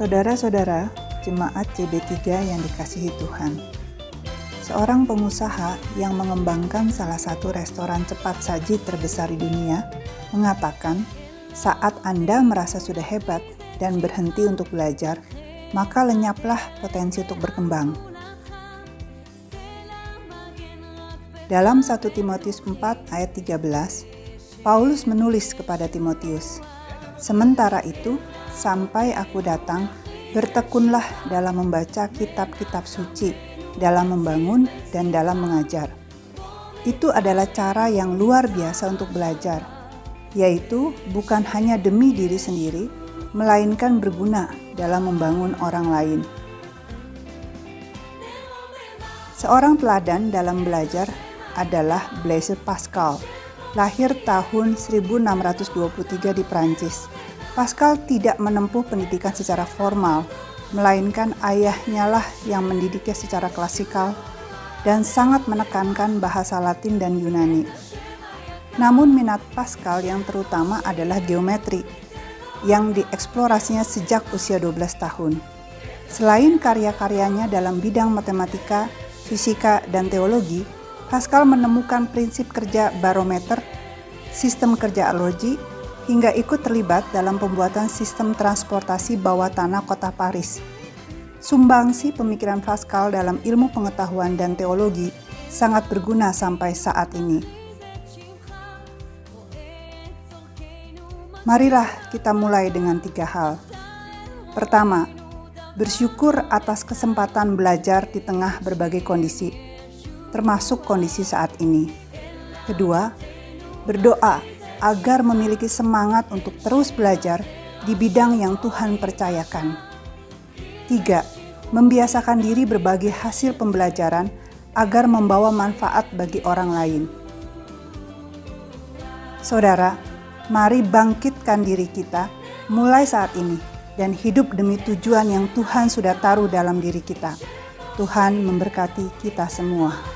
Saudara-saudara, jemaat CB3 yang dikasihi Tuhan. Seorang pengusaha yang mengembangkan salah satu restoran cepat saji terbesar di dunia mengatakan, saat Anda merasa sudah hebat dan berhenti untuk belajar, maka lenyaplah potensi untuk berkembang. Dalam 1 Timotius 4 ayat 13, Paulus menulis kepada Timotius, Sementara itu, sampai aku datang, bertekunlah dalam membaca kitab-kitab suci, dalam membangun dan dalam mengajar. Itu adalah cara yang luar biasa untuk belajar, yaitu bukan hanya demi diri sendiri, melainkan berguna dalam membangun orang lain. Seorang teladan dalam belajar adalah Blaise Pascal lahir tahun 1623 di Prancis. Pascal tidak menempuh pendidikan secara formal, melainkan ayahnya lah yang mendidiknya secara klasikal dan sangat menekankan bahasa Latin dan Yunani. Namun minat Pascal yang terutama adalah geometri, yang dieksplorasinya sejak usia 12 tahun. Selain karya-karyanya dalam bidang matematika, fisika, dan teologi, Pascal menemukan prinsip kerja barometer, sistem kerja alogi, hingga ikut terlibat dalam pembuatan sistem transportasi bawah tanah kota Paris. Sumbangsi pemikiran Pascal dalam ilmu pengetahuan dan teologi sangat berguna sampai saat ini. Marilah kita mulai dengan tiga hal. Pertama, bersyukur atas kesempatan belajar di tengah berbagai kondisi termasuk kondisi saat ini. Kedua, berdoa agar memiliki semangat untuk terus belajar di bidang yang Tuhan percayakan. Tiga, membiasakan diri berbagi hasil pembelajaran agar membawa manfaat bagi orang lain. Saudara, mari bangkitkan diri kita mulai saat ini dan hidup demi tujuan yang Tuhan sudah taruh dalam diri kita. Tuhan memberkati kita semua.